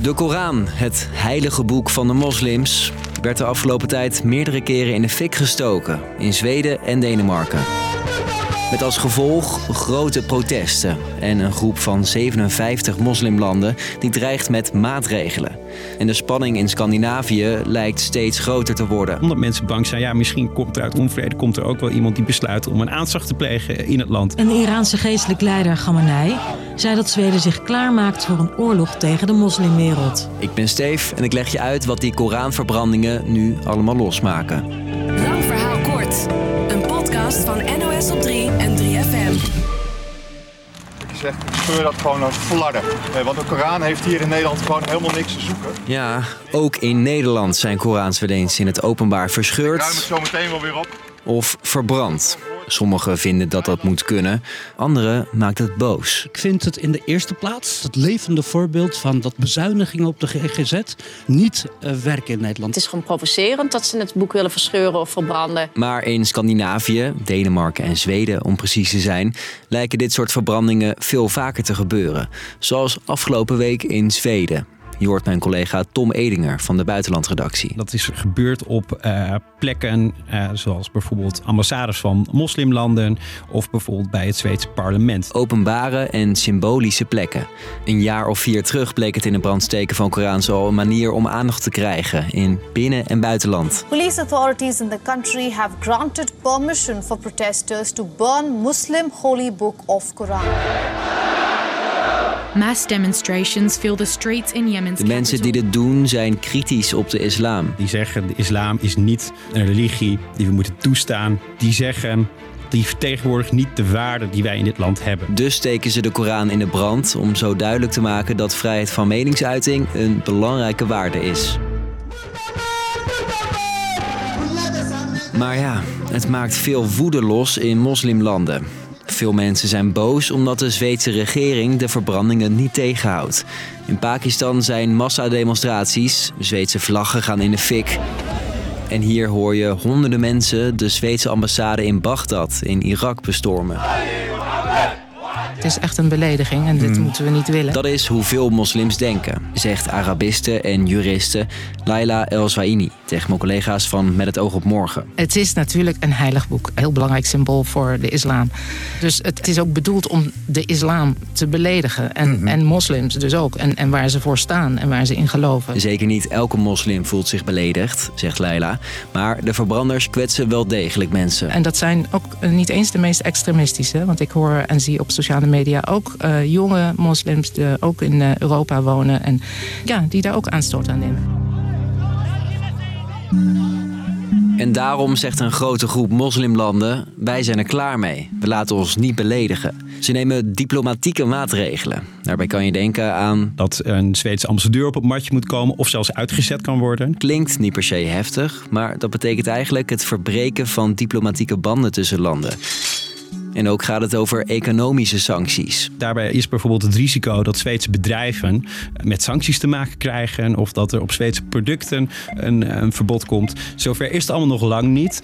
De Koran, het heilige boek van de moslims, werd de afgelopen tijd meerdere keren in de fik gestoken in Zweden en Denemarken. Met als gevolg grote protesten en een groep van 57 moslimlanden die dreigt met maatregelen. En de spanning in Scandinavië lijkt steeds groter te worden. Omdat mensen bang zijn, ja, misschien komt er uit onvrede komt er ook wel iemand die besluit om een aanslag te plegen in het land. Een Iraanse geestelijk leider Khamenei zei dat Zweden zich klaarmaakt voor een oorlog tegen de moslimwereld. Ik ben Steef en ik leg je uit wat die Koranverbrandingen nu allemaal losmaken. Lang verhaal kort. Een podcast van NOS op 3 en 3FM. Je zegt, ik scheur dat gewoon als flarden. Eh, Want de Koran heeft hier in Nederland gewoon helemaal niks te zoeken. Ja, ook in Nederland zijn Korans in het openbaar Ruim het verscheurd zo meteen wel weer op. of verbrand. Sommigen vinden dat dat moet kunnen, anderen maakt het boos. Ik vind het in de eerste plaats het levende voorbeeld van dat bezuinigingen op de GGZ niet eh, werken in Nederland. Het is gewoon provocerend dat ze het boek willen verscheuren of verbranden. Maar in Scandinavië, Denemarken en Zweden om precies te zijn, lijken dit soort verbrandingen veel vaker te gebeuren. Zoals afgelopen week in Zweden. Je hoort mijn collega Tom Edinger van de buitenlandredactie. Dat is gebeurd op eh, plekken eh, zoals bijvoorbeeld ambassades van moslimlanden of bijvoorbeeld bij het Zweedse parlement. Openbare en symbolische plekken. Een jaar of vier terug bleek het in de brand steken van Korans al een manier om aandacht te krijgen in binnen- en buitenland. Police authorities in the country have granted permission for protesters to burn Muslim holy book of Quran. Mass demonstrations fill the streets in Yemen's De mensen die dit doen zijn kritisch op de islam. Die zeggen de islam is niet een religie die we moeten toestaan. Die zeggen die vertegenwoordigt niet de waarden die wij in dit land hebben. Dus steken ze de Koran in de brand om zo duidelijk te maken dat vrijheid van meningsuiting een belangrijke waarde is. Maar ja, het maakt veel woede los in moslimlanden. Veel mensen zijn boos omdat de Zweedse regering de verbrandingen niet tegenhoudt. In Pakistan zijn massademonstraties, Zweedse vlaggen gaan in de fik. En hier hoor je honderden mensen de Zweedse ambassade in Bagdad in Irak bestormen. Het is echt een belediging en dit moeten we niet willen. Dat is hoe veel moslims denken, zegt Arabiste en juriste Laila El-Zwaini tegen mijn collega's van Met het oog op morgen. Het is natuurlijk een heilig boek. Een heel belangrijk symbool voor de islam. Dus het is ook bedoeld om de islam te beledigen. En, en moslims dus ook. En, en waar ze voor staan en waar ze in geloven. Zeker niet elke moslim voelt zich beledigd, zegt Laila. Maar de verbranders kwetsen wel degelijk mensen. En dat zijn ook eh, niet eens de meest extremistische. Want ik hoor en zie op sociale media ook eh, jonge moslims die ook in eh, Europa wonen. En ja, die daar ook aanstoot aan nemen. En daarom zegt een grote groep moslimlanden: wij zijn er klaar mee. We laten ons niet beledigen. Ze nemen diplomatieke maatregelen. Daarbij kan je denken aan. Dat een Zweedse ambassadeur op het matje moet komen of zelfs uitgezet kan worden. Klinkt niet per se heftig, maar dat betekent eigenlijk het verbreken van diplomatieke banden tussen landen. En ook gaat het over economische sancties. Daarbij is bijvoorbeeld het risico dat Zweedse bedrijven met sancties te maken krijgen of dat er op Zweedse producten een, een verbod komt. Zover is het allemaal nog lang niet.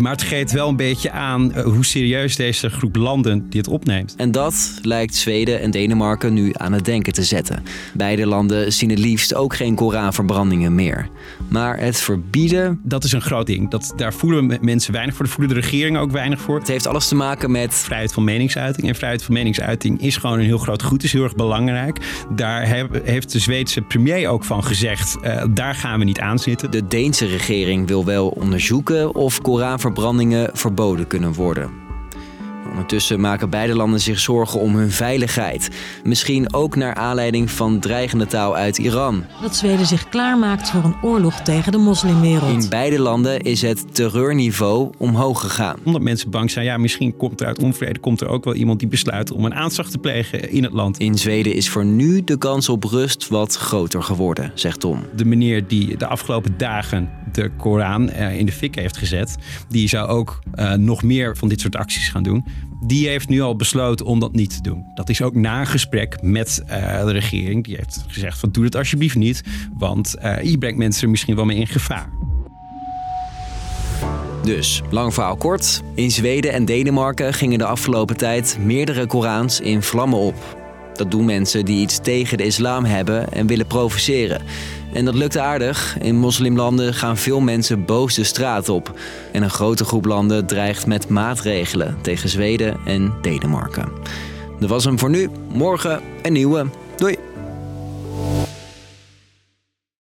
Maar het geeft wel een beetje aan eh, hoe serieus deze groep landen dit opneemt. En dat lijkt Zweden en Denemarken nu aan het denken te zetten. Beide landen zien het liefst ook geen Koranverbrandingen meer. Maar het verbieden. Dat is een groot ding. Dat, daar voelen mensen weinig voor. Daar voelen de regeringen ook weinig voor. Het heeft alles te maken met. Vrijheid van meningsuiting. En vrijheid van meningsuiting is gewoon een heel groot goed. Is heel erg belangrijk. Daar heb- heeft de Zweedse premier ook van gezegd. eh, daar gaan we niet aan zitten. De Deense regering wil wel onderzoeken of Koranverbrandingen verboden kunnen worden. Ondertussen maken beide landen zich zorgen om hun veiligheid. Misschien ook naar aanleiding van dreigende taal uit Iran. Dat Zweden zich klaarmaakt voor een oorlog tegen de moslimwereld. In beide landen is het terreurniveau omhoog gegaan. Omdat mensen bang zijn, ja, misschien komt er uit onvrede komt er ook wel iemand die besluit om een aanslag te plegen in het land. In Zweden is voor nu de kans op rust wat groter geworden, zegt Tom. De meneer die de afgelopen dagen de Koran eh, in de fik heeft gezet, die zou ook eh, nog meer van dit soort acties gaan doen. Die heeft nu al besloten om dat niet te doen. Dat is ook na gesprek met eh, de regering. Die heeft gezegd van doe het alsjeblieft niet, want eh, je brengt mensen er misschien wel mee in gevaar. Dus, lang verhaal kort. In Zweden en Denemarken gingen de afgelopen tijd meerdere Korans in vlammen op. Dat doen mensen die iets tegen de islam hebben en willen provoceren. En dat lukt aardig. In moslimlanden gaan veel mensen boos de straat op. En een grote groep landen dreigt met maatregelen tegen Zweden en Denemarken. Dat was hem voor nu. Morgen een nieuwe. Doei!